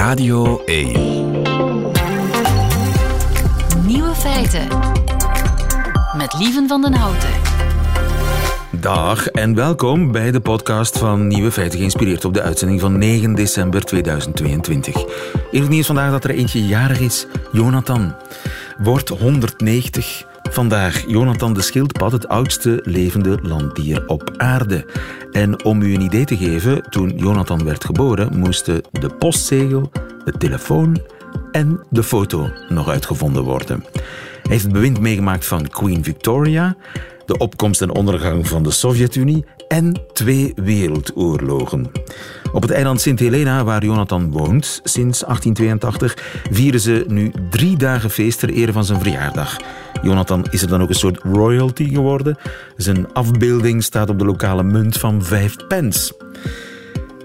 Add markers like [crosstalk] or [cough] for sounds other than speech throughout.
Radio 1. Nieuwe feiten. Met Lieven van den Houten. Dag en welkom bij de podcast van Nieuwe Feiten, geïnspireerd op de uitzending van 9 december 2022. In het nieuws vandaag dat er eentje jarig is, Jonathan. Wordt 190. Vandaag Jonathan de schildpad, het oudste levende landdier op aarde. En om u een idee te geven, toen Jonathan werd geboren, moesten de postzegel, de telefoon en de foto nog uitgevonden worden. Hij heeft het bewind meegemaakt van Queen Victoria, de opkomst en ondergang van de Sovjet-Unie en twee wereldoorlogen. Op het eiland Sint Helena, waar Jonathan woont sinds 1882, vieren ze nu drie dagen feest ter ere van zijn verjaardag. Jonathan is er dan ook een soort royalty geworden. Zijn afbeelding staat op de lokale munt van vijf pence.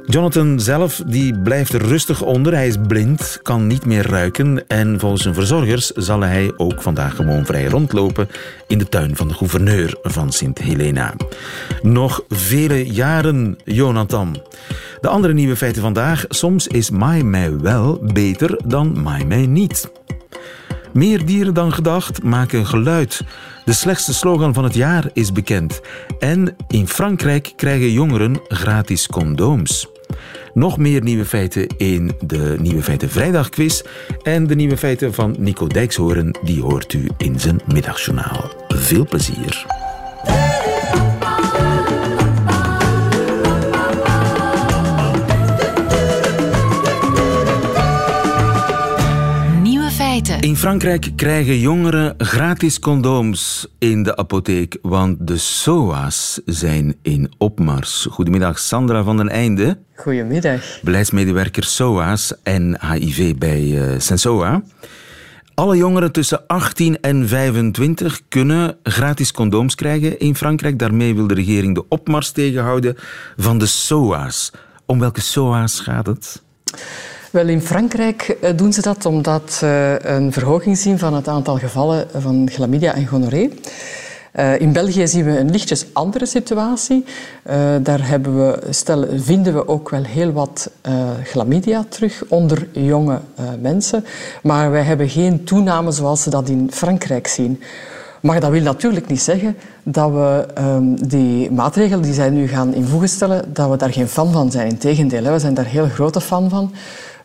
Jonathan zelf die blijft er rustig onder. Hij is blind, kan niet meer ruiken en volgens zijn verzorgers zal hij ook vandaag gewoon vrij rondlopen in de tuin van de gouverneur van Sint Helena. Nog vele jaren, Jonathan. De andere nieuwe feiten vandaag. Soms is Mai mij wel beter dan Mai mij niet. Meer dieren dan gedacht maken geluid. De slechtste slogan van het jaar is bekend. En in Frankrijk krijgen jongeren gratis condooms. Nog meer nieuwe feiten in de Nieuwe Feiten Vrijdagquiz. En de nieuwe feiten van Nico Dijkshoorn, die hoort u in zijn middagjournaal. Veel plezier. In Frankrijk krijgen jongeren gratis condooms in de apotheek, want de SOA's zijn in opmars. Goedemiddag, Sandra van den Einde, Goedemiddag. beleidsmedewerker SOA's en HIV bij eh, Sensoa. Alle jongeren tussen 18 en 25 kunnen gratis condooms krijgen in Frankrijk. Daarmee wil de regering de opmars tegenhouden van de SOA's. Om welke SOA's gaat het? Wel, in Frankrijk eh, doen ze dat omdat ze een verhoging zien van het aantal gevallen van chlamydia en gonorree. Eh, in België zien we een lichtjes andere situatie. Eh, daar hebben we, vinden we ook wel heel wat eh, chlamydia terug onder jonge eh, mensen. Maar wij hebben geen toename zoals ze dat in Frankrijk zien. Maar dat wil natuurlijk niet zeggen dat we ehm, die maatregelen die zij nu gaan in voegen stellen, dat we daar geen fan van zijn. Integendeel, we zijn daar heel grote fan van.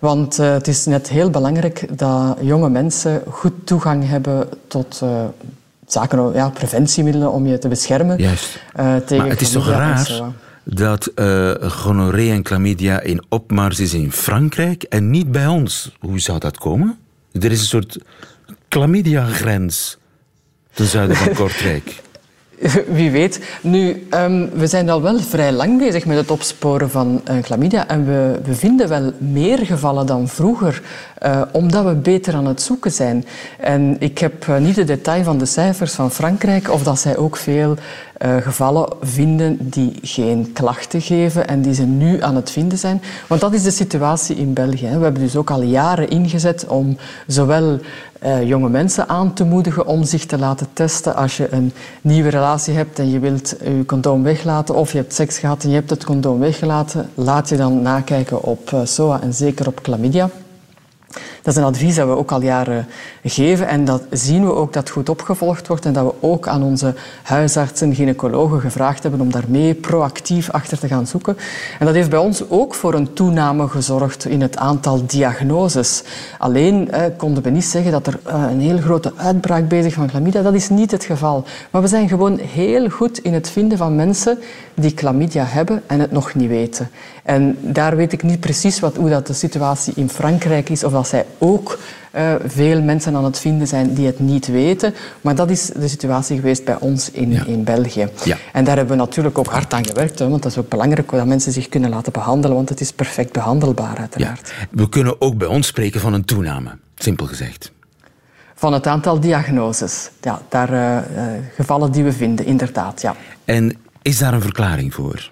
Want eh, het is net heel belangrijk dat jonge mensen goed toegang hebben tot eh, zaken, ja, preventiemiddelen om je te beschermen. Juist. eh, tegen Maar het is toch raar dat eh gonorree en chlamydia in opmars is in Frankrijk en niet bij ons. Hoe zou dat komen? Er is een soort chlamydia-grens ten zuiden van [laughs] Kortrijk. [laughs] Wie weet. Nu, ehm, we zijn al wel vrij lang bezig met het opsporen van eh, chlamydia. En we, we vinden wel meer gevallen dan vroeger, eh, omdat we beter aan het zoeken zijn. En ik heb eh, niet de detail van de cijfers van Frankrijk, of dat zij ook veel eh, gevallen vinden die geen klachten geven en die ze nu aan het vinden zijn. Want dat is de situatie in België. We hebben dus ook al jaren ingezet om zowel eh, jonge mensen aan te moedigen om zich te laten testen als je een nieuwe relatie hebt en je wilt je condoom weglaten of je hebt seks gehad en je hebt het condoom weggelaten, laat je dan nakijken op eh, SOA en zeker op chlamydia. Dat is een advies dat we ook al jaren geven en dat zien we ook dat goed opgevolgd wordt en dat we ook aan onze huisartsen, gynaecologen gevraagd hebben om daarmee proactief achter te gaan zoeken. En dat heeft bij ons ook voor een toename gezorgd in het aantal diagnoses. Alleen eh, konden we niet zeggen dat er eh, een heel grote uitbraak bezig van chlamydia. Dat is niet het geval. Maar we zijn gewoon heel goed in het vinden van mensen die chlamydia hebben en het nog niet weten. En daar weet ik niet precies wat, hoe dat de situatie in Frankrijk is, of dat zij ook eh, veel mensen aan het vinden zijn die het niet weten. Maar dat is de situatie geweest bij ons in, Ja. in België. Ja. En daar hebben we natuurlijk ook hard aan gewerkt, hè, want dat is ook belangrijk dat mensen zich kunnen laten behandelen, want het is perfect behandelbaar Ja. uiteraard. We kunnen ook bij ons spreken van een toename, simpel gezegd. Van het aantal diagnoses, ja, daar, eh, eh, gevallen die we vinden, inderdaad. Ja. En is daar een verklaring voor?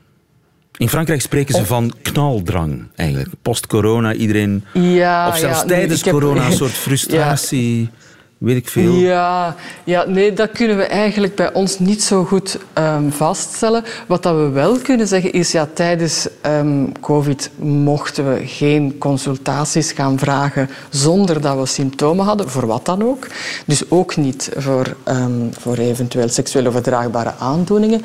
In Frankrijk spreken ze van knaldrang, eigenlijk. Post-corona, iedereen... Ja, of zelfs ja, tijdens heb- corona, een [laughs] soort frustratie. Weet ik veel? Ja, ja, nee, dat kunnen we eigenlijk bij ons niet zo goed um, vaststellen. Wat dat we wel kunnen zeggen is, ja, tijdens um, COVID mochten we geen consultaties gaan vragen zonder dat we symptomen hadden, voor wat dan ook. Dus ook niet voor, um, voor eventueel seksueel overdraagbare aandoeningen.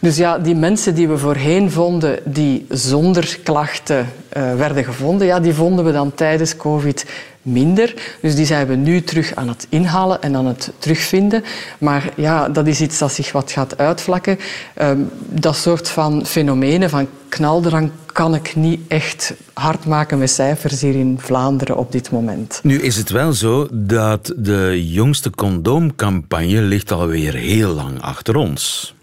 Dus ja, die mensen die we voorheen vonden die zonder klachten uh, werden gevonden, ja, die vonden we dan tijdens COVID minder. Dus die zijn we nu terug aan het inhalen en aan het terugvinden. Maar ja, dat is iets dat zich wat gaat uitvlakken. Um, dat soort van fenomenen van knaldrang kan ik niet echt hard maken met cijfers hier in Vlaanderen op dit moment. Nu is het wel zo dat de jongste condoomcampagne ligt alweer heel lang achter ons.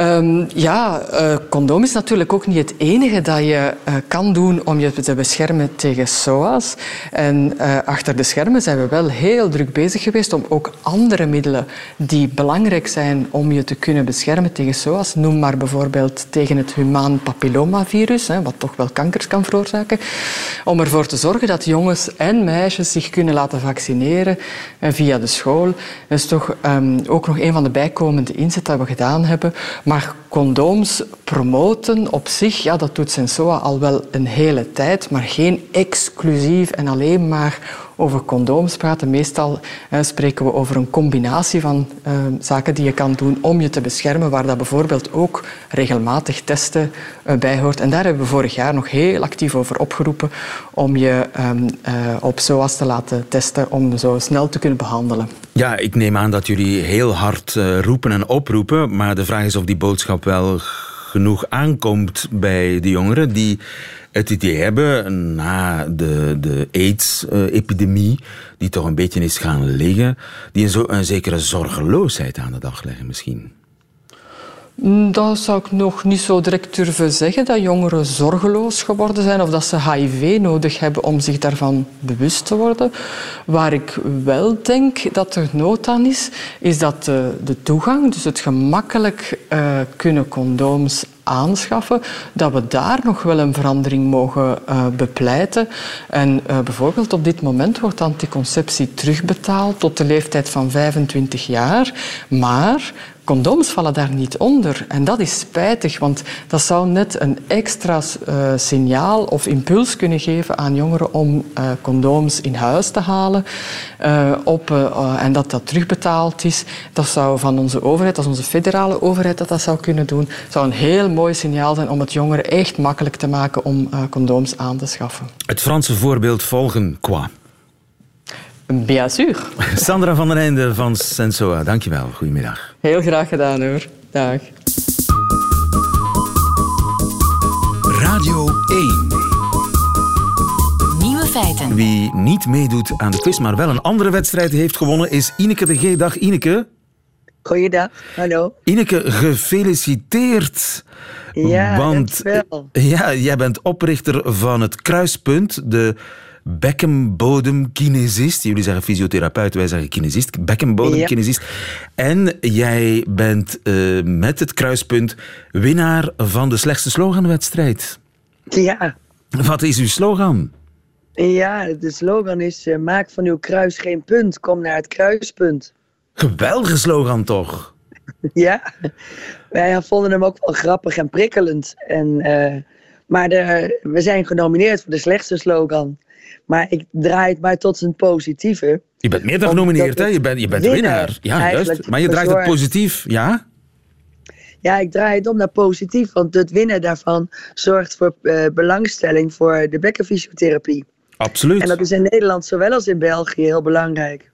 Um, ja, uh, condoom is natuurlijk ook niet het enige dat je uh, kan doen om je te beschermen tegen SOA's. En uh, achter de schermen zijn we wel heel druk bezig geweest om ook andere middelen die belangrijk zijn om je te kunnen beschermen tegen SOA's, noem maar bijvoorbeeld tegen het humaan papillomavirus, hè, wat toch wel kankers kan veroorzaken, om ervoor te zorgen dat jongens en meisjes zich kunnen laten vaccineren via de school. Dat is toch um, ook nog een van de bijkomende inzet dat we gedaan hebben. Maar condooms promoten op zich, ja, dat doet Sensoa al wel een hele tijd, maar geen exclusief en alleen maar over condooms praten. Meestal eh, spreken we over een combinatie van eh, zaken die je kan doen om je te beschermen, waar dat bijvoorbeeld ook regelmatig testen uh, bij hoort. En daar hebben we vorig jaar nog heel actief over opgeroepen om je ehm, op SOAS te laten testen om zo snel te kunnen behandelen. Ja, ik neem aan dat jullie heel hard roepen en oproepen, maar de vraag is of die boodschap wel genoeg aankomt bij de jongeren die het idee hebben, na de, de AIDS-epidemie, die toch een beetje is gaan liggen, die een, zo, een zekere zorgeloosheid aan de dag leggen misschien. Dat zou ik nog niet zo direct durven zeggen, dat jongeren zorgeloos geworden zijn of dat ze HIV nodig hebben om zich daarvan bewust te worden. Waar ik wel denk dat er nood aan is, is dat de, de toegang, dus het gemakkelijk uh, kunnen condooms aanschaffen, dat we daar nog wel een verandering mogen uh, bepleiten. En uh, bijvoorbeeld op dit moment wordt anticonceptie terugbetaald tot de leeftijd van 25 jaar. Maar condooms vallen daar niet onder. En dat is spijtig, want dat zou net een extra uh, signaal of impuls kunnen geven aan jongeren om uh, condooms in huis te halen uh, op, en dat dat terugbetaald is. Dat zou van onze overheid, als onze federale overheid dat dat zou kunnen doen, zou een heel mooi signaal zijn om het jongeren echt makkelijk te maken om condooms aan te schaffen. Het Franse voorbeeld volgen qua? Bien sûr. [laughs] Sandra van den Einde van Sensoa, dankjewel. Goedemiddag. Heel graag gedaan hoor. Dag. Radio 1. Nieuwe feiten. Wie niet meedoet aan de quiz, maar wel een andere wedstrijd heeft gewonnen, is Ineke de G. Dag Ineke. Goeiedag, hallo. Ineke, gefeliciteerd. Ja, Want wel. ja, jij bent oprichter van het Kruispunt, de bekkenbodemkinesist. Jullie zeggen fysiotherapeut, wij zeggen kinesist. Bekkenbodemkinesist. Ja. En jij bent uh, met het kruispunt winnaar van de slechtste sloganwedstrijd. Ja. Wat is uw slogan? Ja, de slogan is uh, maak van uw kruis geen punt, kom naar het kruispunt. Geweldige slogan toch? [laughs] ja, wij vonden hem ook wel grappig en prikkelend. En, uh, maar de, we zijn genomineerd voor de slechtste slogan. Maar ik draai het maar tot zijn positieve. Je bent meer dan genomineerd, hè? Je bent, je bent winnaar. Ja, juist. Maar je draait het positief, ja? Ja, ik draai het om naar positief. Want het winnen daarvan zorgt voor uh, belangstelling voor de bekkenfysiotherapie. Absoluut. En dat is in Nederland zowel als in België heel belangrijk.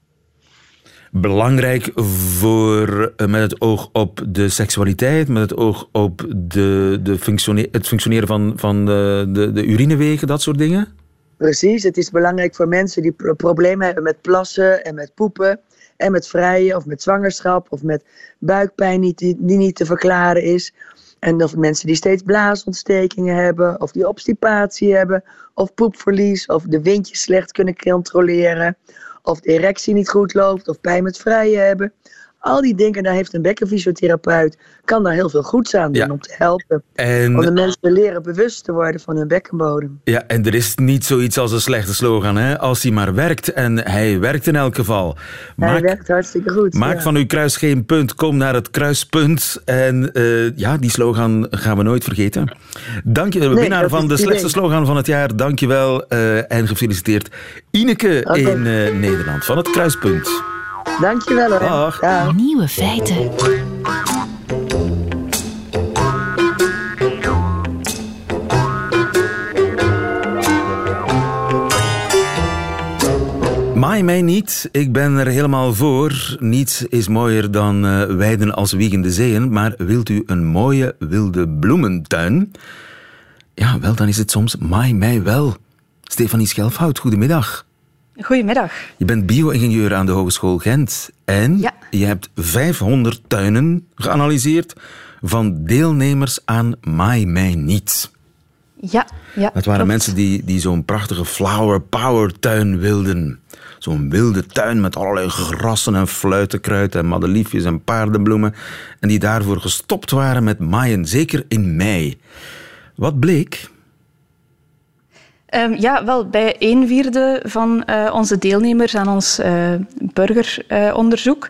Belangrijk voor, uh, met het oog op de seksualiteit, met het oog op de, de functione het functioneren van, van de, de, de urinewegen, dat soort dingen? Precies, het is belangrijk voor mensen die pro problemen hebben met plassen en met poepen. En met vrijen of met zwangerschap of met buikpijn die, die, niet te verklaren is. En of mensen die steeds blaasontstekingen hebben, of die obstipatie hebben, of poepverlies, of de windjes slecht kunnen controleren, of de erectie niet goed loopt, of pijn met vrijen hebben. Al die dingen, daar heeft een bekkenfysiotherapeut, kan daar heel veel goeds aan doen Ja. om te helpen. En, Om de mensen te leren bewust te worden van hun bekkenbodem. ja, en er is niet zoiets als een slechte slogan, hè? als hij maar werkt. En hij werkt in elk geval. Hij werkt hartstikke goed. maak ja. van uw kruis geen punt, kom naar het kruispunt. En eh, ja, die slogan gaan we nooit vergeten. Dank je, winnaar dat van de slechtste idee. slogan van het jaar. Dank je wel eh, en gefeliciteerd Ineke in eh, Nederland van het kruispunt. Dankjewel hoor. Dag. Dag. Nieuwe feiten. Maai mij niet, ik ben er helemaal voor. Niets is mooier dan eh, weiden als wiegende zeeën. Maar wilt u een mooie wilde bloementuin? Ja, wel, dan is het soms maai mij wel. Stefanie Schelfhout, goedemiddag. Goedemiddag. Je bent bio-ingenieur aan de Hogeschool Gent. En Ja. je hebt 500 tuinen geanalyseerd van deelnemers aan Maai mij niet. Ja, ja. Dat waren klopt. mensen die, die zo'n prachtige flower power tuin wilden. Zo'n wilde tuin met allerlei grassen en fluitenkruid en madeliefjes en paardenbloemen. En die daarvoor gestopt waren met maaien, zeker in mei. Wat bleek? Ehm, ja, wel, bij een vierde van eh, onze deelnemers aan ons eh, burgeronderzoek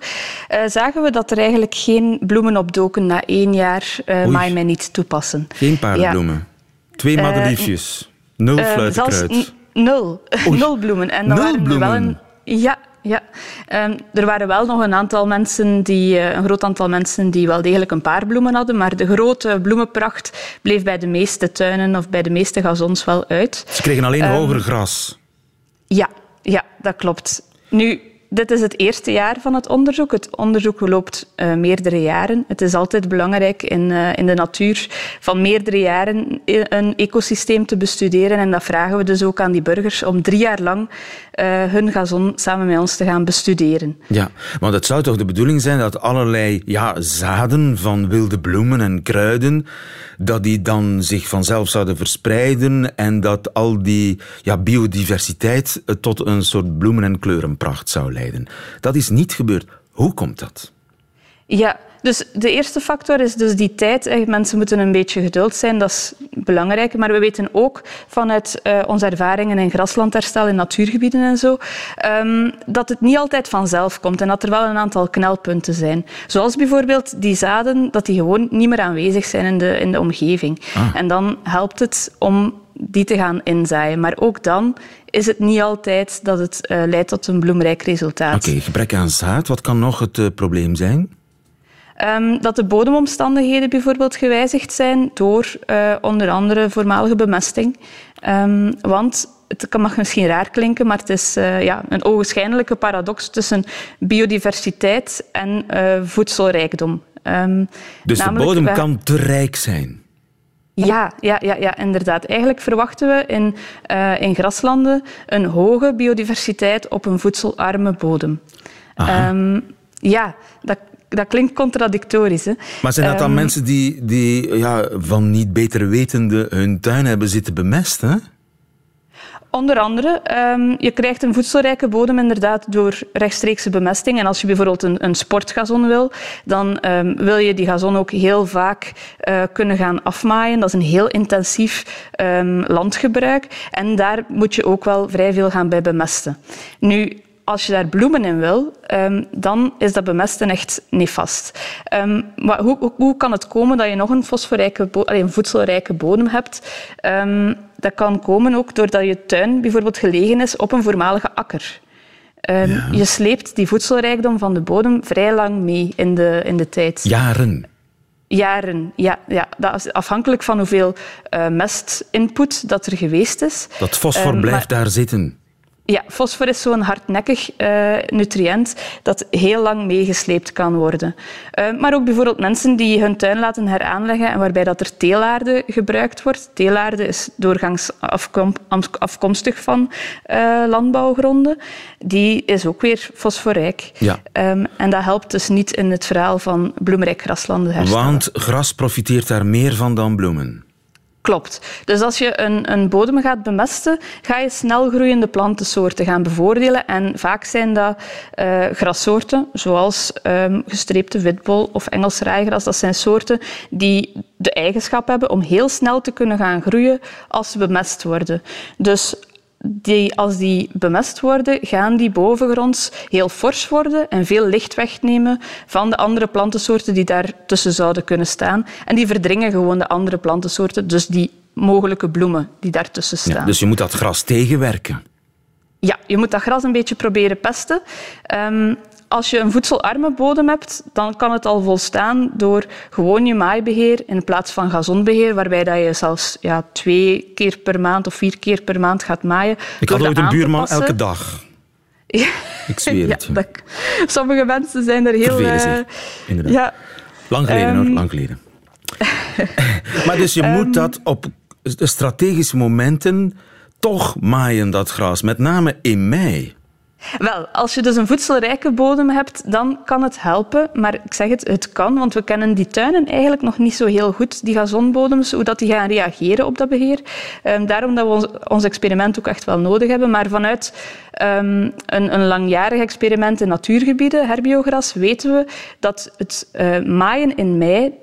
eh, zagen we dat er eigenlijk geen bloemen opdoken na één jaar uh, maai mij niet toepassen. Geen paardenbloemen. Twee madeliefjes. Nul fluitenkruid. zelfs nul. nul bloemen. En dan Nul er wel bloemen? een, ja, ja. Ehm, er waren wel nog een aantal mensen, die, eh, een groot aantal mensen die wel degelijk een paar bloemen hadden, maar de grote bloemenpracht bleef bij de meeste tuinen of bij de meeste gazons wel uit. Ze kregen alleen Ehm, hoger gras. Ja, ja, dat klopt. Nu, dit is het eerste jaar van het onderzoek. Het onderzoek loopt eh, meerdere jaren. Het is altijd belangrijk in, eh, in de natuur van meerdere jaren i- een ecosysteem te bestuderen. En dat vragen we dus ook aan die burgers om drie jaar lang eh, hun gazon samen met ons te gaan bestuderen. Ja, want het zou toch de bedoeling zijn dat allerlei ja, zaden van wilde bloemen en kruiden, dat die dan zich vanzelf zouden verspreiden en dat al die ja, biodiversiteit eh, tot een soort bloemen- en kleurenpracht zou leiden. Dat is niet gebeurd. Hoe komt dat? Ja, dus de eerste factor is dus die tijd. Eh, Mensen moeten een beetje geduld zijn, dat is belangrijk. Maar we weten ook vanuit eh, onze ervaringen in graslandherstel, in natuurgebieden en zo, ehm, dat het niet altijd vanzelf komt en dat er wel een aantal knelpunten zijn. Zoals bijvoorbeeld die zaden, dat die gewoon niet meer aanwezig zijn in de, in de omgeving. En dan helpt het om die te gaan inzaaien. Maar ook dan is het niet altijd dat het eh, leidt tot een bloemrijk resultaat. Oké, gebrek aan zaad, wat kan nog het probleem zijn? Ehm, dat de bodemomstandigheden bijvoorbeeld gewijzigd zijn door eh, onder andere voormalige bemesting. Ehm, want het mag misschien raar klinken, maar het is eh, ja, een ogenschijnlijke paradox tussen biodiversiteit en eh, voedselrijkdom. Ehm, Dus de bodem kan te rijk zijn. ja, ja, ja, ja, inderdaad. Eigenlijk verwachten we in, in graslanden een hoge biodiversiteit op een voedselarme bodem. Ja, dat, dat klinkt contradictorisch. Hè? Maar zijn dat dan Ehm, mensen die, die ja, van niet beter wetende hun tuin hebben zitten bemesten? Onder andere, ehm, je krijgt een voedselrijke bodem inderdaad door rechtstreekse bemesting. En als je bijvoorbeeld een, een sportgazon wil, dan ehm, wil je die gazon ook heel vaak eh, kunnen gaan afmaaien. Dat is een heel intensief landgebruik. En daar moet je ook wel vrij veel gaan bij bemesten. Nu, als je daar bloemen in wil, ehm, dan is dat bemesten echt nefast. Ehm, maar hoe, hoe, hoe kan het komen dat je nog een, fosforrijke allee, een voedselrijke bodem hebt? Ehm, dat kan komen ook doordat je tuin bijvoorbeeld gelegen is op een voormalige akker. Ehm, Je sleept die voedselrijkdom van de bodem vrij lang mee in de, in de tijd. Jaren. Jaren, ja, ja. Dat is afhankelijk van hoeveel eh, mestinput dat er geweest is. Dat fosfor Ehm, blijft maar- daar zitten. Ja, fosfor is zo'n hardnekkig eh, nutriënt dat heel lang meegesleept kan worden. Eh, maar ook bijvoorbeeld mensen die hun tuin laten heraanleggen en waarbij dat er teelaarde gebruikt wordt. Teelaarde is afkom- af- afkomstig van eh, landbouwgronden. Die is ook weer fosforrijk. Ja. Ehm, en dat helpt dus niet in het verhaal van bloemrijk graslanden herstellen. Want gras profiteert daar meer van dan bloemen. Klopt. Dus als je een, een bodem gaat bemesten, ga je snel groeiende plantensoorten gaan bevoordelen. En vaak zijn dat uh, grassoorten, zoals um, gestreepte witbol of Engels rijgras. Dat zijn soorten die de eigenschap hebben om heel snel te kunnen gaan groeien als ze bemest worden. Dus die, als die bemest worden, gaan die bovengronds heel fors worden en veel licht wegnemen van de andere plantensoorten die daartussen zouden kunnen staan. En die verdringen gewoon de andere plantensoorten, dus die mogelijke bloemen die daartussen staan. Ja, dus je moet dat gras tegenwerken. Ja, je moet dat gras een beetje proberen pesten. Um, als je een voedselarme bodem hebt, dan kan het al volstaan door gewoon je maaibeheer in plaats van gazonbeheer, waarbij dat je zelfs ja, twee keer per maand of vier keer per maand gaat maaien. Ik had ooit een buurman elke dag. Ja. Ik zweer het. Dat, sommige mensen zijn er heel... Uh, inderdaad. Ja. Lang geleden hoor, ehm, lang geleden. [laughs] maar dus je moet ehm, dat op strategische momenten toch maaien, dat gras. Met name in mei. Wel, als je dus een voedselrijke bodem hebt, dan kan het helpen. Maar ik zeg het, het kan, want we kennen die tuinen eigenlijk nog niet zo heel goed, die gazonbodems, hoe dat die gaan reageren op dat beheer. Um, daarom dat we ons, experiment ook echt wel nodig hebben. Maar vanuit um, een, een, langjarig experiment in natuurgebieden, herbiogras, weten we dat het uh, maaien in mei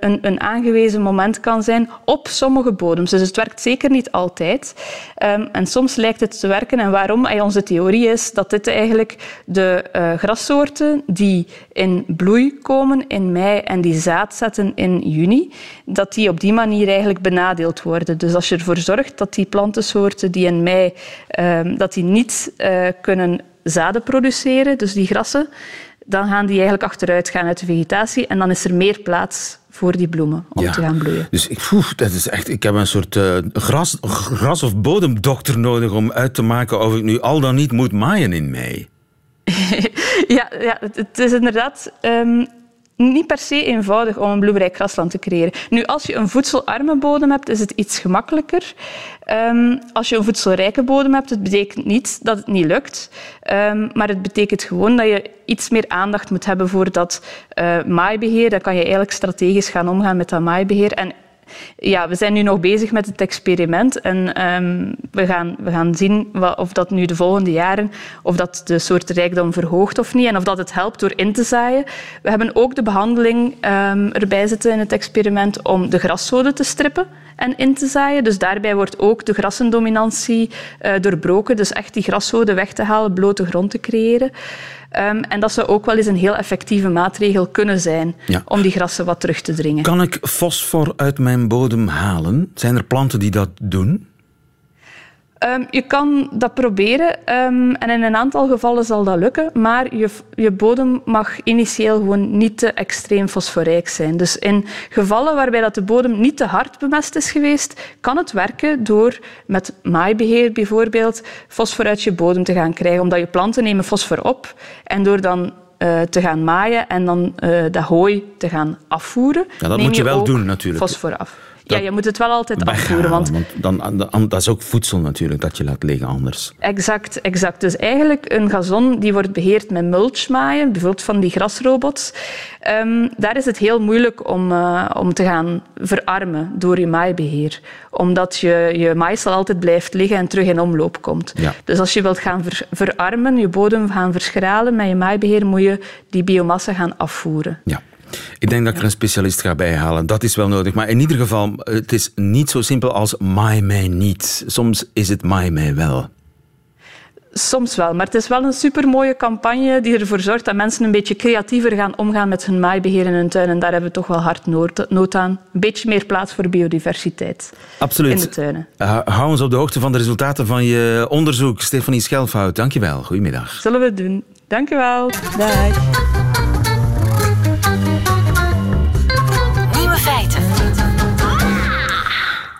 een, een, aangewezen moment kan zijn op sommige bodems. Dus het werkt zeker niet altijd. Um, en soms lijkt het te werken. En waarom? Ay, onze theorie is dat dit eigenlijk de uh, grassoorten die in bloei komen in mei en die zaad zetten in juni, dat die op die manier eigenlijk benadeeld worden. Dus als je ervoor zorgt dat die plantensoorten die in mei um, dat die niet uh, kunnen zaden produceren, dus die grassen, dan gaan die eigenlijk achteruit gaan uit de vegetatie en dan is er meer plaats voor die bloemen om te gaan bloeien. Dus ik, poef, dat is echt, ik heb een soort uh, gras, gras- of bodemdokter nodig om uit te maken of ik nu al dan niet moet maaien in mei. [laughs] ja, ja, het is inderdaad um, niet per se eenvoudig om een bloemrijk grasland te creëren. Nu, als je een voedselarme bodem hebt, is het iets gemakkelijker. Um, als je een voedselrijke bodem hebt, het betekent niet dat het niet lukt, um, maar het betekent gewoon dat je iets meer aandacht moet hebben voor dat uh, maaibeheer. Dan kan je eigenlijk strategisch gaan omgaan met dat maaibeheer. En ja, we zijn nu nog bezig met het experiment en um, we, gaan, we gaan zien wat, of dat nu de volgende jaren of dat de soort rijkdom verhoogt of niet en of dat het helpt door in te zaaien. We hebben ook de behandeling um, erbij zitten in het experiment om de graszoden te strippen en in te zaaien. Dus daarbij wordt ook de grassendominantie uh, doorbroken. Dus echt die graszoden weg te halen, blote grond te creëren. Um, en dat zou ook wel eens een heel effectieve maatregel kunnen zijn ja. om die grassen wat terug te dringen. Kan ik fosfor uit mijn bodem halen? Zijn er planten die dat doen? Um, je kan dat proberen um, en in een aantal gevallen zal dat lukken, maar je, je bodem mag initieel gewoon niet te extreem fosforrijk zijn. Dus in gevallen waarbij dat de bodem niet te hard bemest is geweest, kan het werken door met maaibeheer bijvoorbeeld fosfor uit je bodem te gaan krijgen, omdat je planten nemen fosfor op en door dan uh, te gaan maaien en dan uh, dat hooi te gaan afvoeren. Ja, dat moet je wel doen natuurlijk. Fosfor af ja, je moet het wel altijd afvoeren. Want, want dan, dan, dat is ook voedsel natuurlijk dat je laat liggen anders. Exact, exact. Dus eigenlijk een gazon die wordt beheerd met mulchmaaien, bijvoorbeeld van die grasrobots. Um, daar is het heel moeilijk om, uh, om te gaan verarmen door je maaibeheer. Omdat je, je maaisel altijd blijft liggen en terug in omloop komt. Ja. Dus als je wilt gaan ver, verarmen, je bodem gaan verschralen met je maaibeheer, moet je die biomassa gaan afvoeren. Ja. Ik denk dat ik er een specialist ga bijhalen. Dat is wel nodig. Maar in ieder geval, het is niet zo simpel als maai mij niet. Soms is het maai mij wel. Soms wel, maar het is wel een supermooie campagne die ervoor zorgt dat mensen een beetje creatiever gaan omgaan met hun maaibeheer in hun tuin. En daar hebben we toch wel hard nood aan. Een beetje meer plaats voor biodiversiteit Absoluut. in de tuinen. Uh, hou ons op de hoogte van de resultaten van je onderzoek. Stefanie Schelfhout, dankjewel. Goedemiddag. Zullen we doen. Dankjewel. Dag.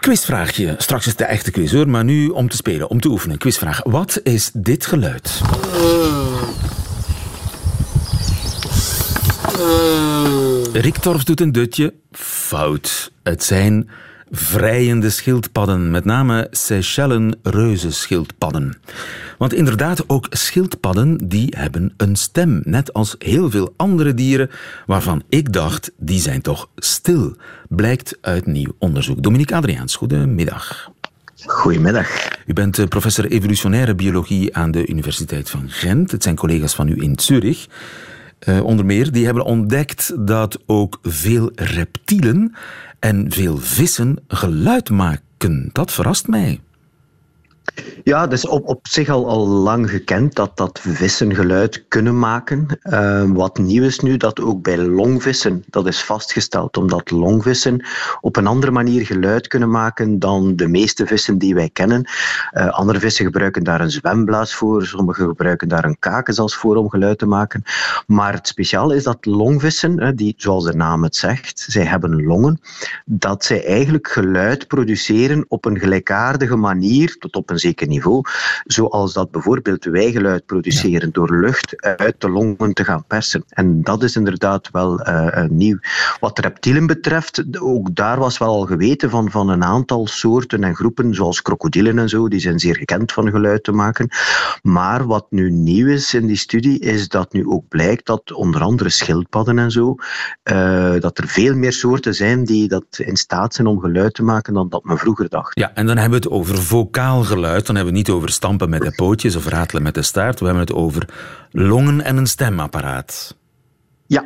Quizvraagje. Straks is de echte quiz hoor, maar nu om te spelen, om te oefenen. Quizvraag. Wat is dit geluid? Rick Torfs doet een dutje. Fout. Het zijn vrijende schildpadden, met name Seychellen reuzenschildpadden. Want inderdaad, ook schildpadden die hebben een stem, net als heel veel andere dieren waarvan ik dacht, die zijn toch stil, blijkt uit nieuw onderzoek. Dominique Adriaans, goedemiddag. Goedemiddag. U bent eh, professor evolutionaire biologie aan de Universiteit van Gent. Het zijn collega's van u in Zurich. Uh, onder meer, die hebben ontdekt dat ook veel reptielen en veel vissen geluid maken. Dat verrast mij. Ja, is op, op zich al, al lang gekend dat, dat vissen geluid kunnen maken. Uh, wat nieuw is nu, dat ook bij longvissen, dat is vastgesteld, omdat longvissen op een andere manier geluid kunnen maken dan de meeste vissen die wij kennen. Uh, andere vissen gebruiken daar een zwemblaas voor, sommigen gebruiken daar een kakenzas voor om geluid te maken. Maar het speciale is dat longvissen, die, zoals de naam het zegt, zij hebben longen, dat zij eigenlijk geluid produceren op een gelijkaardige manier, tot op een zeker niveau, zoals dat bijvoorbeeld wij geluid produceren door lucht uit de longen te gaan persen. En dat is inderdaad wel uh, nieuw. Wat reptielen betreft, ook daar was wel al geweten van, van een aantal soorten en groepen, zoals krokodillen en zo, die zijn zeer gekend van geluid te maken. Maar wat nu nieuw is in die studie, is dat nu ook blijkt dat onder andere schildpadden en zo, uh, dat er veel meer soorten zijn die dat in staat zijn om geluid te maken dan dat men vroeger dacht. Ja, en dan hebben we het over vocaal geluid, dan hebben we het niet over stampen met de pootjes of ratelen met de staart. We hebben het over longen en een stemapparaat. Ja,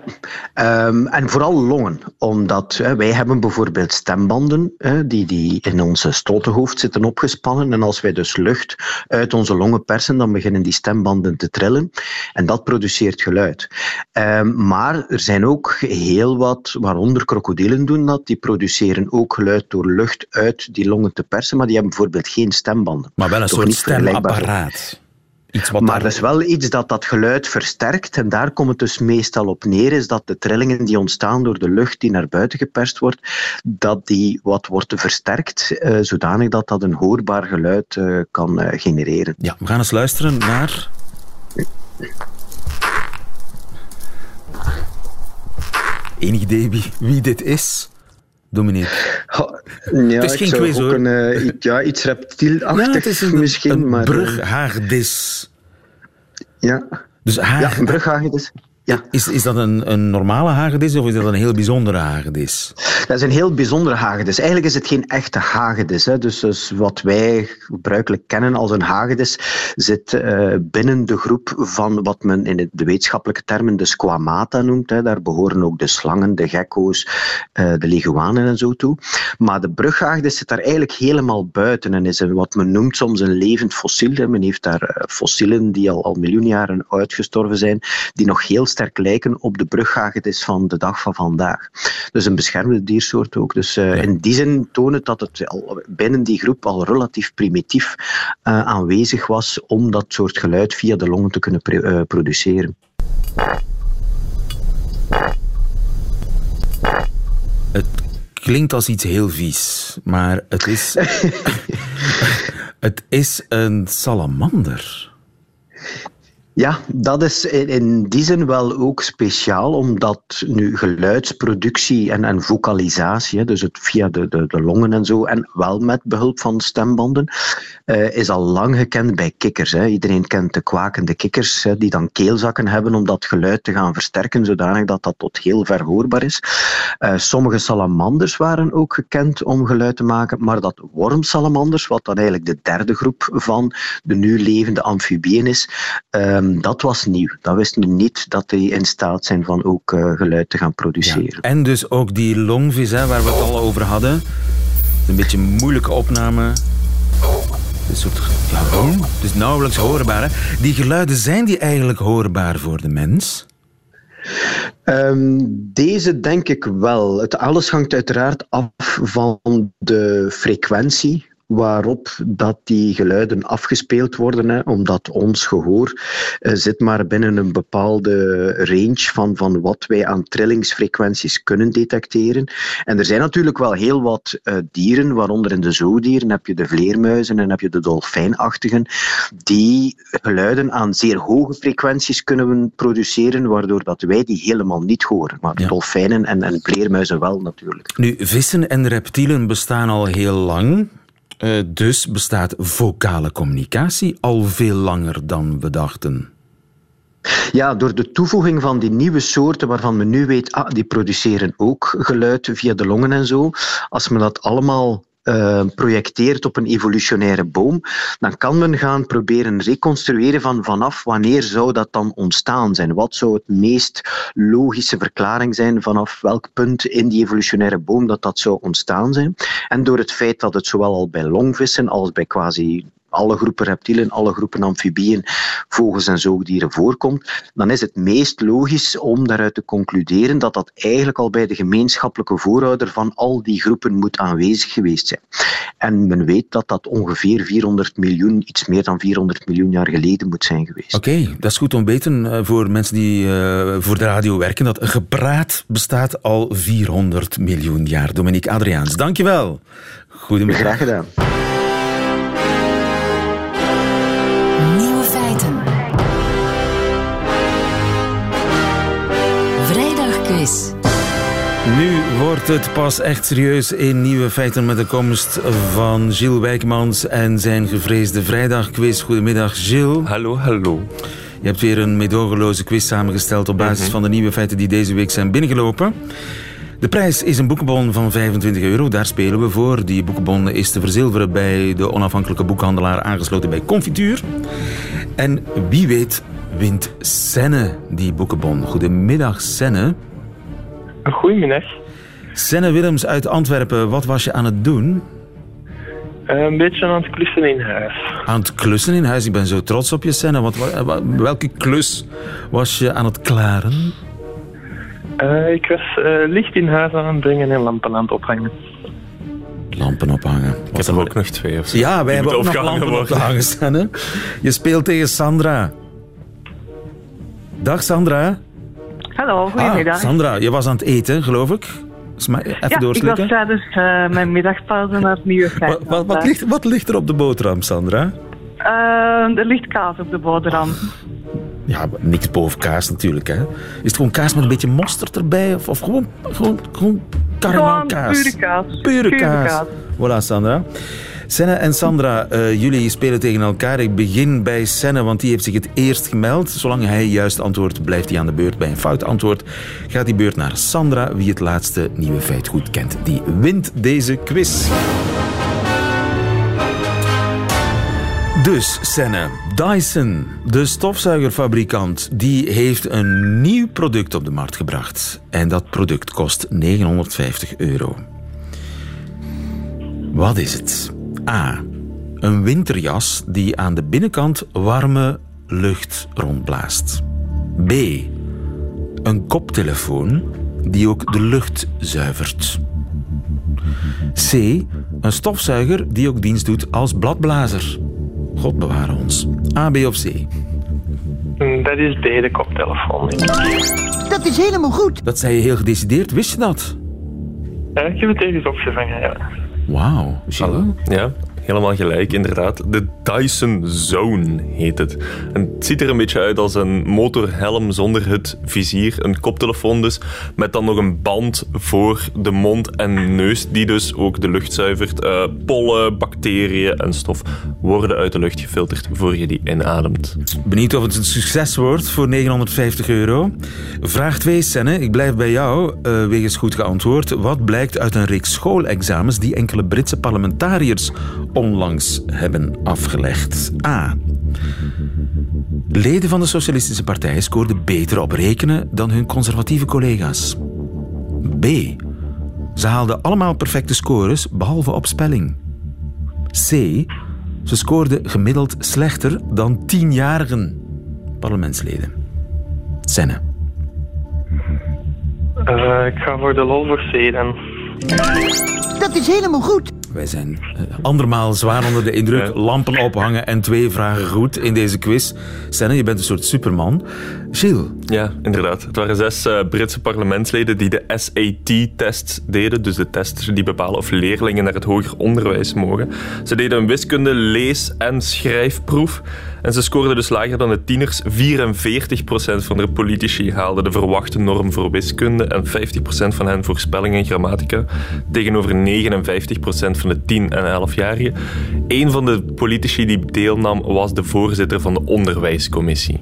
um, en vooral longen. Omdat wij hebben bijvoorbeeld stembanden die, die in onze stotenhoofd zitten opgespannen. En als wij dus lucht uit onze longen persen, dan beginnen die stembanden te trillen. En dat produceert geluid. Um, maar er zijn ook heel wat, waaronder krokodillen doen dat, die produceren ook geluid door lucht uit die longen te persen. Maar die hebben bijvoorbeeld geen stembanden. Maar wel een Toch soort stemapparaat. Iets wat Maar daar- dat is wel iets dat dat geluid versterkt. En daar komt het dus meestal op neer, is dat de trillingen die ontstaan door de lucht die naar buiten geperst wordt, dat die wat wordt versterkt, eh, zodanig dat dat een hoorbaar geluid eh, kan eh, genereren. Ja, we gaan eens luisteren naar. Enig idee wie, wie dit is? Dominique. Ja, is ik geen quiz, ook hoor. Een, eh, iets- ja, iets reptielachtig Ja, het is een, misschien. een maar, eh, brughaagdis. ja. Dus ja, haag, een brughagedis. Ja. is, is dat een, een normale hagedis of is dat een heel bijzondere hagedis? Dat is een heel bijzondere hagedis. Eigenlijk is het geen echte hagedis. Hè. Dus, dus wat wij gebruikelijk kennen als een hagedis zit eh, binnen de groep van wat men in het- de wetenschappelijke termen de squamata noemt. Hè. Daar behoren ook de slangen, de gekko's, eh, de leguanen en zo toe. Maar de brughagedis zit daar eigenlijk helemaal buiten en is wat men noemt soms een levend fossiel. Hè. Men heeft daar eh, fossielen die al, al miljoen jaren uitgestorven zijn, die nog heel sterk lijken op de brughagedis van de dag van vandaag. Dus een beschermde diersoort ook. Dus eh, in die zin toont het dat het al binnen die groep al relatief primitief eh, aanwezig was om dat soort geluid via de longen te kunnen eh, produceren. Het klinkt als iets heel vies, maar het is. [laughs] [laughs] het is een salamander. Ja, dat is in, die zin wel ook speciaal, omdat nu geluidsproductie en, en vocalisatie, dus het via de, de, de longen en zo, en wel met behulp van stembanden, eh, is al lang gekend bij kikkers. Hè. Iedereen kent de kwakende kikkers, hè, die dan keelzakken hebben om dat geluid te gaan versterken, zodanig dat dat tot heel ver hoorbaar is. Eh, sommige salamanders waren ook gekend om geluid te maken, maar dat wormsalamanders, wat dan eigenlijk de derde groep van de nu levende amfibieën is, dat was nieuw. Dat wisten we niet dat die in staat zijn van ook eh, geluid te gaan produceren. En dus ook die longvis, hè, waar we het al over hadden. Een beetje een moeilijke opname. Een soort. Ja, is nauwelijks hoorbaar. Hè. Die geluiden, zijn die eigenlijk hoorbaar voor de mens? Ehm, deze denk ik wel. Het alles hangt uiteraard af van de frequentie waarop dat die geluiden afgespeeld worden, hè, omdat ons gehoor uh, zit maar binnen een bepaalde range van, van wat wij aan trillingsfrequenties kunnen detecteren. En er zijn natuurlijk wel heel wat uh, dieren, waaronder in de zoodieren heb je de vleermuizen en heb je de dolfijnachtigen, die geluiden aan zeer hoge frequenties kunnen produceren, waardoor dat wij die helemaal niet horen. Maar ja. dolfijnen en, en vleermuizen wel natuurlijk. Nu, vissen en reptielen bestaan al heel lang. Uh, dus bestaat vocale communicatie al veel langer dan we dachten. Ja, door de toevoeging van die nieuwe soorten waarvan men nu weet, ah, die produceren ook geluid via de longen en zo. Als men dat allemaal uh, projecteert op een evolutionaire boom, dan kan men gaan proberen reconstrueren van vanaf wanneer zou dat dan ontstaan zijn. Wat zou het meest logische verklaring zijn vanaf welk punt in die evolutionaire boom dat dat zou ontstaan zijn. En door het feit dat het zowel al bij longvissen als bij quasi alle groepen reptielen, alle groepen amfibieën, vogels en zoogdieren voorkomt, dan is het meest logisch om daaruit te concluderen dat dat eigenlijk al bij de gemeenschappelijke voorouder van al die groepen moet aanwezig geweest zijn. En men weet dat dat ongeveer 400 miljoen, iets meer dan 400 miljoen jaar geleden moet zijn geweest. Oké, okay, dat is goed om te weten eh, voor mensen die uh, voor de radio werken, dat gepraat bestaat al 400 miljoen jaar. Dominique Adriaans, dankjewel. Goedemiddag. Graag gedaan. Nu wordt het pas echt serieus in Nieuwe Feiten met de komst van Gilles Wijkmans en zijn gevreesde vrijdagquiz. Goedemiddag, Gilles. Hallo, hallo. Je hebt weer een meedogenloze quiz samengesteld op basis mhm. van de nieuwe feiten die deze week zijn binnengelopen. De prijs is een boekenbon van 25 euro. Daar spelen we voor. Die boekenbon is te verzilveren bij de onafhankelijke boekhandelaar aangesloten bij Confituur. En wie weet wint Senne die boekenbon. Goedemiddag, Senne. Goedemiddag. Senne Willems uit Antwerpen, wat was je aan het doen? Uh, een beetje aan het klussen in huis. Aan het klussen in huis? Ik ben zo trots op je, Senne. Wat, welke klus was je aan het klaren? Uh, ik was uh, licht in huis aan het brengen en lampen aan het ophangen. Lampen ophangen. Ik heb er ook nog twee of zo. Ja, wij hebben ook nog lampen worden. opgehangen staan. Je speelt tegen Sandra. Dag Sandra. Hallo, goedemiddag. Ah, Sandra, je was aan het eten, geloof ik. Even ja, doorslikken. ik was tijdens uh, mijn middagpauze naar het nieuwe wat, wat, wat, ligt, wat ligt er op de boterham, Sandra? Uh, er ligt kaas op de boterham. Ja, niks boven kaas natuurlijk, hè. Is het gewoon kaas met een beetje mosterd erbij? Of, of gewoon, gewoon, gewoon kaas? pure kaas. Pure, kaas. kaas. Voilà, Sandra. Senne en Sandra, uh, jullie spelen tegen elkaar. Ik begin bij Senne, want die heeft zich het eerst gemeld. Zolang hij juist antwoordt, blijft hij aan de beurt. Bij een fout antwoord gaat die beurt naar Sandra. Wie het laatste nieuwe feit goed kent, die wint deze quiz. Dus, Senne, Dyson, de stofzuigerfabrikant, die heeft een nieuw product op de markt gebracht. En dat product kost 950 euro. Wat is het? A. Een winterjas die aan de binnenkant warme lucht rondblaast. B. Een koptelefoon die ook de lucht zuivert. C. Een stofzuiger die ook dienst doet als bladblazer. God beware ons. A, B of C? Mm, dat is B, de koptelefoon. Dat is helemaal goed. Dat zei je heel gedecideerd. Wist je dat? Ja, ik heb het even opgevangen, ja. Wauw. Ja, helemaal gelijk, inderdaad. De Dyson Zone heet het. En het ziet er een beetje uit als een motorhelm zonder het vizier. Een koptelefoon dus, met dan nog een band voor de mond en neus, die dus ook de lucht zuivert. Uh, pollen, bacteriën en stof worden uit de lucht gefilterd voor je die inademt. Benieuwd of het een succes wordt voor 950 euro. Vraag 2, Senne. Ik blijf bij jou, uh, wegens goed geantwoord. Wat blijkt uit een reeks schoolexamens die enkele Britse parlementariërs onlangs hebben afgelegd. A. Leden van de Socialistische Partij scoorden beter op rekenen dan hun conservatieve collega's. B. Ze haalden allemaal perfecte scores, behalve op spelling. C. Ze scoorden gemiddeld slechter dan tienjarigen parlementsleden. Senne. Uh, ik ga voor de lol voor C dan. Dat is helemaal goed. Wij zijn uh, andermaal zwaar onder de indruk. Lampen ophangen en twee vragen goed in deze quiz. Senne, je bent een soort superman. Ja, inderdaad. Het waren zes uh, Britse parlementsleden die de SAT-test deden. Dus de test die bepalen of leerlingen naar het hoger onderwijs mogen. Ze deden een wiskunde, lees- en schrijfproef. En ze scoorden dus lager dan de tieners. 44% van de politici haalden de verwachte norm voor wiskunde en 50% van hen voor spelling en grammatica. Tegenover 59% van de 10- en 11-jarigen. Een van de politici die deelnam was de voorzitter van de onderwijscommissie.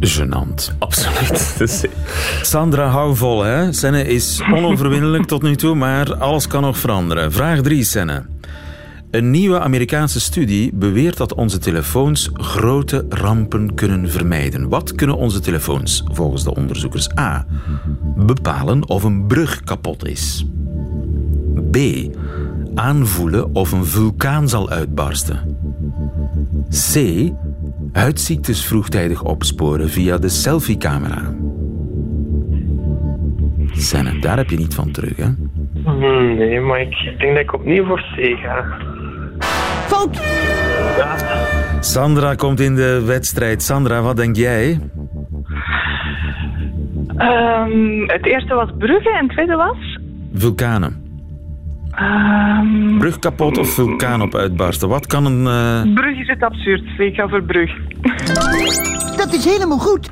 Genant. Absoluut. [laughs] Sandra, hou vol, hè. Senne is onoverwinnelijk tot nu toe, maar alles kan nog veranderen. Vraag 3, Senne. Een nieuwe Amerikaanse studie beweert dat onze telefoons grote rampen kunnen vermijden. Wat kunnen onze telefoons volgens de onderzoekers A bepalen of een brug kapot is? B aanvoelen of een vulkaan zal uitbarsten? C huidziektes vroegtijdig opsporen via de selfiecamera? Senne, daar heb je niet van terug, hè? Nee, maar ik denk dat ik opnieuw voor C ga. Fout! Ja. Sandra komt in de wedstrijd. Sandra, wat denk jij? Um, het eerste was bruggen en het tweede was? Vulkanen. Um, brug kapot of vulkaan op uitbarsten? Wat kan een... Uh... Brug is het absurd. Ik ga voor brug. Dat is helemaal goed.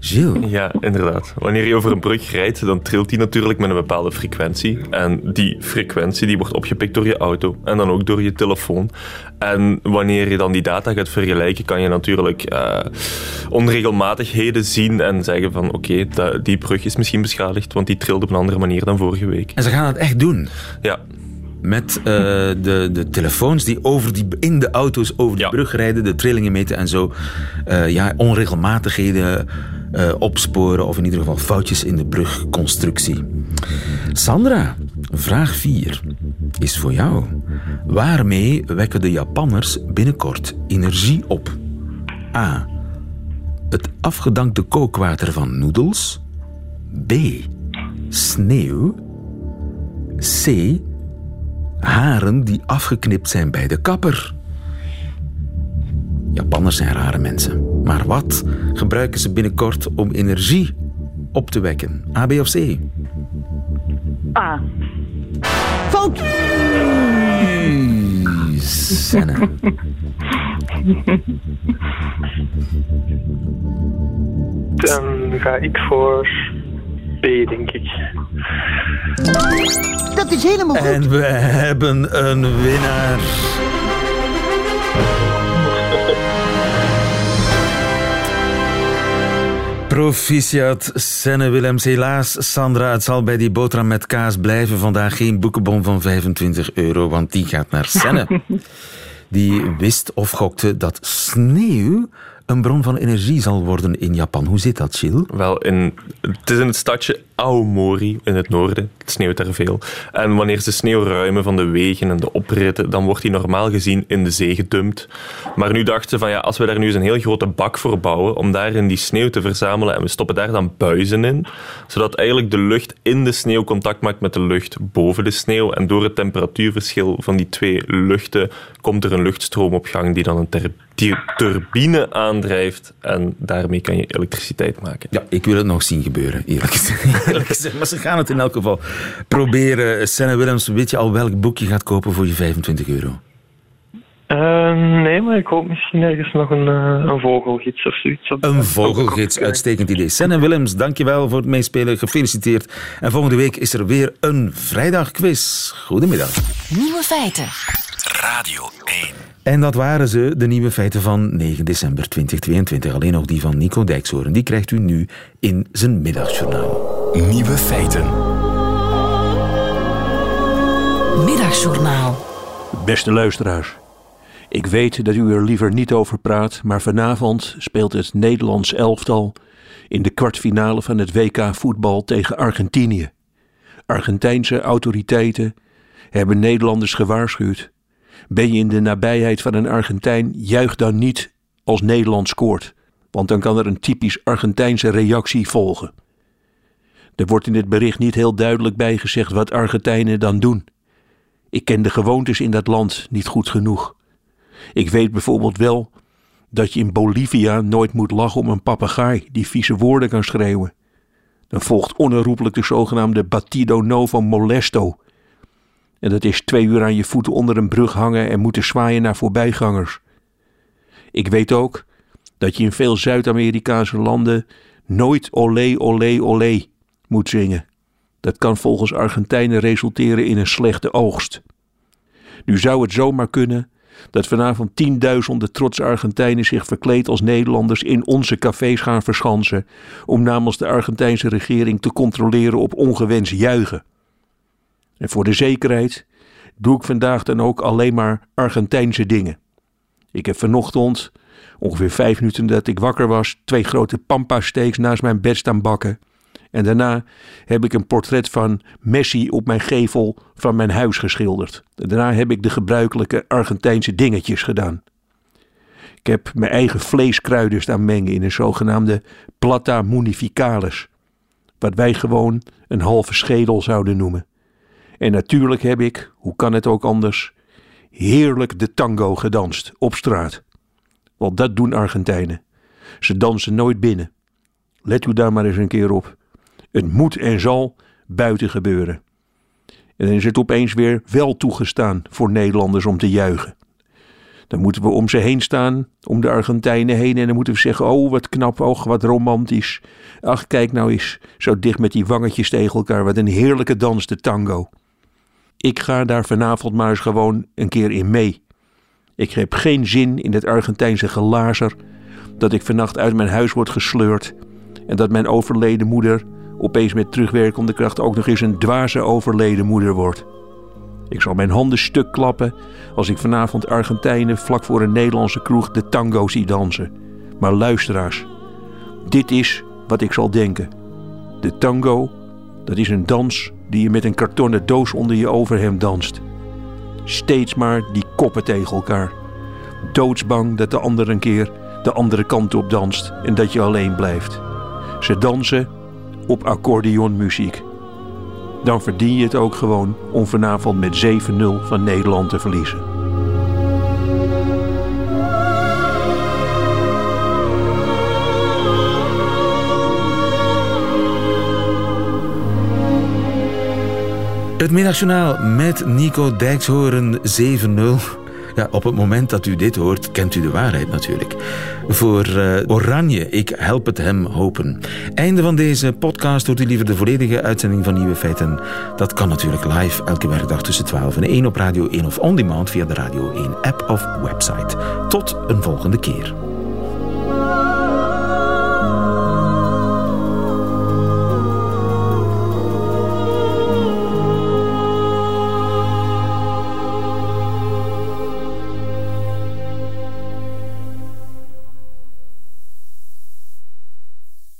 Gilles? Ja, inderdaad. Wanneer je over een brug rijdt, dan trilt die natuurlijk met een bepaalde frequentie. En die frequentie die wordt opgepikt door je auto en dan ook door je telefoon. En wanneer je dan die data gaat vergelijken, kan je natuurlijk uh, onregelmatigheden zien en zeggen van oké, okay, die brug is misschien beschadigd, want die trilde op een andere manier dan vorige week. En ze gaan het echt doen? Ja. Met uh, de, de telefoons die, over die in de auto's over de brug rijden, de trillingen meten en zo. Uh, ja, onregelmatigheden uh, opsporen of in ieder geval foutjes in de brugconstructie. Sandra, vraag 4 is voor jou. Waarmee wekken de Japanners binnenkort energie op? A. Het afgedankte kookwater van noedels. B. Sneeuw. C. Haren die afgeknipt zijn bij de kapper. Japanners zijn rare mensen. Maar wat gebruiken ze binnenkort om energie op te wekken? A, B of C? A. Fout! Senne. Dan ga ik voor denk ik. Dat is helemaal goed. En we hebben een winnaar. Proficiat, Senne Willems. Helaas, Sandra, het zal bij die boterham met kaas blijven. Vandaag geen boekenbon van 25 euro, want die gaat naar Senne. [laughs] Die wist of gokte dat sneeuw een bron van energie zal worden in Japan. Hoe zit dat, Gilles? Wel, in, het is in het stadje Aomori in het noorden. Het sneeuwt daar veel. En wanneer ze sneeuw ruimen van de wegen en de opritten, dan wordt die normaal gezien in de zee gedumpt. Maar nu dachten ze van ja, als we daar nu eens een heel grote bak voor bouwen, om daarin die sneeuw te verzamelen en we stoppen daar dan buizen in, zodat eigenlijk de lucht in de sneeuw contact maakt met de lucht boven de sneeuw. En door het temperatuurverschil van die twee luchten komt er een luchtstroom op gang die dan een ter die turbine aandrijft en daarmee kan je elektriciteit maken. Ja, ik wil het nog zien gebeuren, [laughs] eerlijk gezegd. Maar ze gaan het in elk geval proberen. Senne Willems, weet je al welk boek je gaat kopen voor je 25 euro? Uh, nee, maar ik hoop misschien ergens nog een, uh, een vogelgids of zoiets. Een vogelgids, uitstekend idee. Senne Willems, dankjewel voor het meespelen. Gefeliciteerd. En volgende week is er weer een vrijdagquiz. Goedemiddag. Nieuwe feiten. Radio 1. En dat waren ze, de nieuwe feiten van 9 december 2022. Alleen nog die van Nico Dijkshoorn. Die krijgt u nu in zijn middagjournaal. Nieuwe feiten. Middagjournaal. Beste luisteraars. Ik weet dat u er liever niet over praat, maar vanavond speelt het Nederlands elftal in de kwartfinale van het WK voetbal tegen Argentinië. Argentijnse autoriteiten hebben Nederlanders gewaarschuwd. Ben je in de nabijheid van een Argentijn, juich dan niet als Nederland scoort, want dan kan er een typisch Argentijnse reactie volgen. Er wordt in het bericht niet heel duidelijk bijgezegd wat Argentijnen dan doen. Ik ken de gewoontes in dat land niet goed genoeg. Ik weet bijvoorbeeld wel dat je in Bolivia nooit moet lachen om een papegaai die vieze woorden kan schreeuwen. Dan volgt onherroepelijk de zogenaamde batido novo molesto. En dat is twee uur aan je voeten onder een brug hangen en moeten zwaaien naar voorbijgangers. Ik weet ook dat je in veel Zuid-Amerikaanse landen nooit olé, olé, olé moet zingen. Dat kan volgens Argentijnen resulteren in een slechte oogst. Nu zou het zomaar kunnen dat vanavond tienduizenden trotse Argentijnen zich verkleed als Nederlanders in onze cafés gaan verschansen om namens de Argentijnse regering te controleren op ongewenst juichen. En voor de zekerheid doe ik vandaag dan ook alleen maar Argentijnse dingen. Ik heb vanochtend, ongeveer vijf minuten dat ik wakker was, twee grote pampa steaks naast mijn bed staan bakken. En daarna heb ik een portret van Messi op mijn gevel van mijn huis geschilderd. Daarna heb ik de gebruikelijke Argentijnse dingetjes gedaan. Ik heb mijn eigen vleeskruiden staan mengen in een zogenaamde plata munificalis. Wat wij gewoon een halve schedel zouden noemen. En natuurlijk heb ik, hoe kan het ook anders, heerlijk de tango gedanst op straat. Want dat doen Argentijnen. Ze dansen nooit binnen. Let u daar maar eens een keer op. Het moet en zal buiten gebeuren. En dan is het opeens weer wel toegestaan voor Nederlanders om te juichen. Dan moeten we om ze heen staan, om de Argentijnen heen. En dan moeten we zeggen: Oh, wat knap, oh, wat romantisch. Ach, kijk nou eens, zo dicht met die wangetjes tegen elkaar. Wat een heerlijke dans, de tango. Ik ga daar vanavond maar eens gewoon een keer in mee. Ik heb geen zin in het Argentijnse gelazer. Dat ik vannacht uit mijn huis word gesleurd. En dat mijn overleden moeder opeens met terugwerkende kracht ook nog eens een dwaze overleden moeder wordt. Ik zal mijn handen stuk klappen als ik vanavond Argentijnen vlak voor een Nederlandse kroeg de tango zie dansen. Maar luisteraars, dit is wat ik zal denken. De tango, dat is een dans die je met een kartonnen doos onder je overhemd danst. Steeds maar die koppen tegen elkaar. Doodsbang dat de ander een keer de andere kant op danst en dat je alleen blijft. Ze dansen op accordeonmuziek. Dan verdien je het ook gewoon om vanavond met 7-0 van Nederland te verliezen. Het Middagjournaal met Nico Dijkshoorn 7-0. Ja, op het moment dat u dit hoort, kent u de waarheid natuurlijk. Voor uh, Oranje, ik help het hem hopen. Einde van deze podcast. Hoort u liever de volledige uitzending van Nieuwe Feiten? Dat kan natuurlijk live elke werkdag tussen 12 en 1 op Radio 1 of on demand via de Radio 1 app of website. Tot een volgende keer.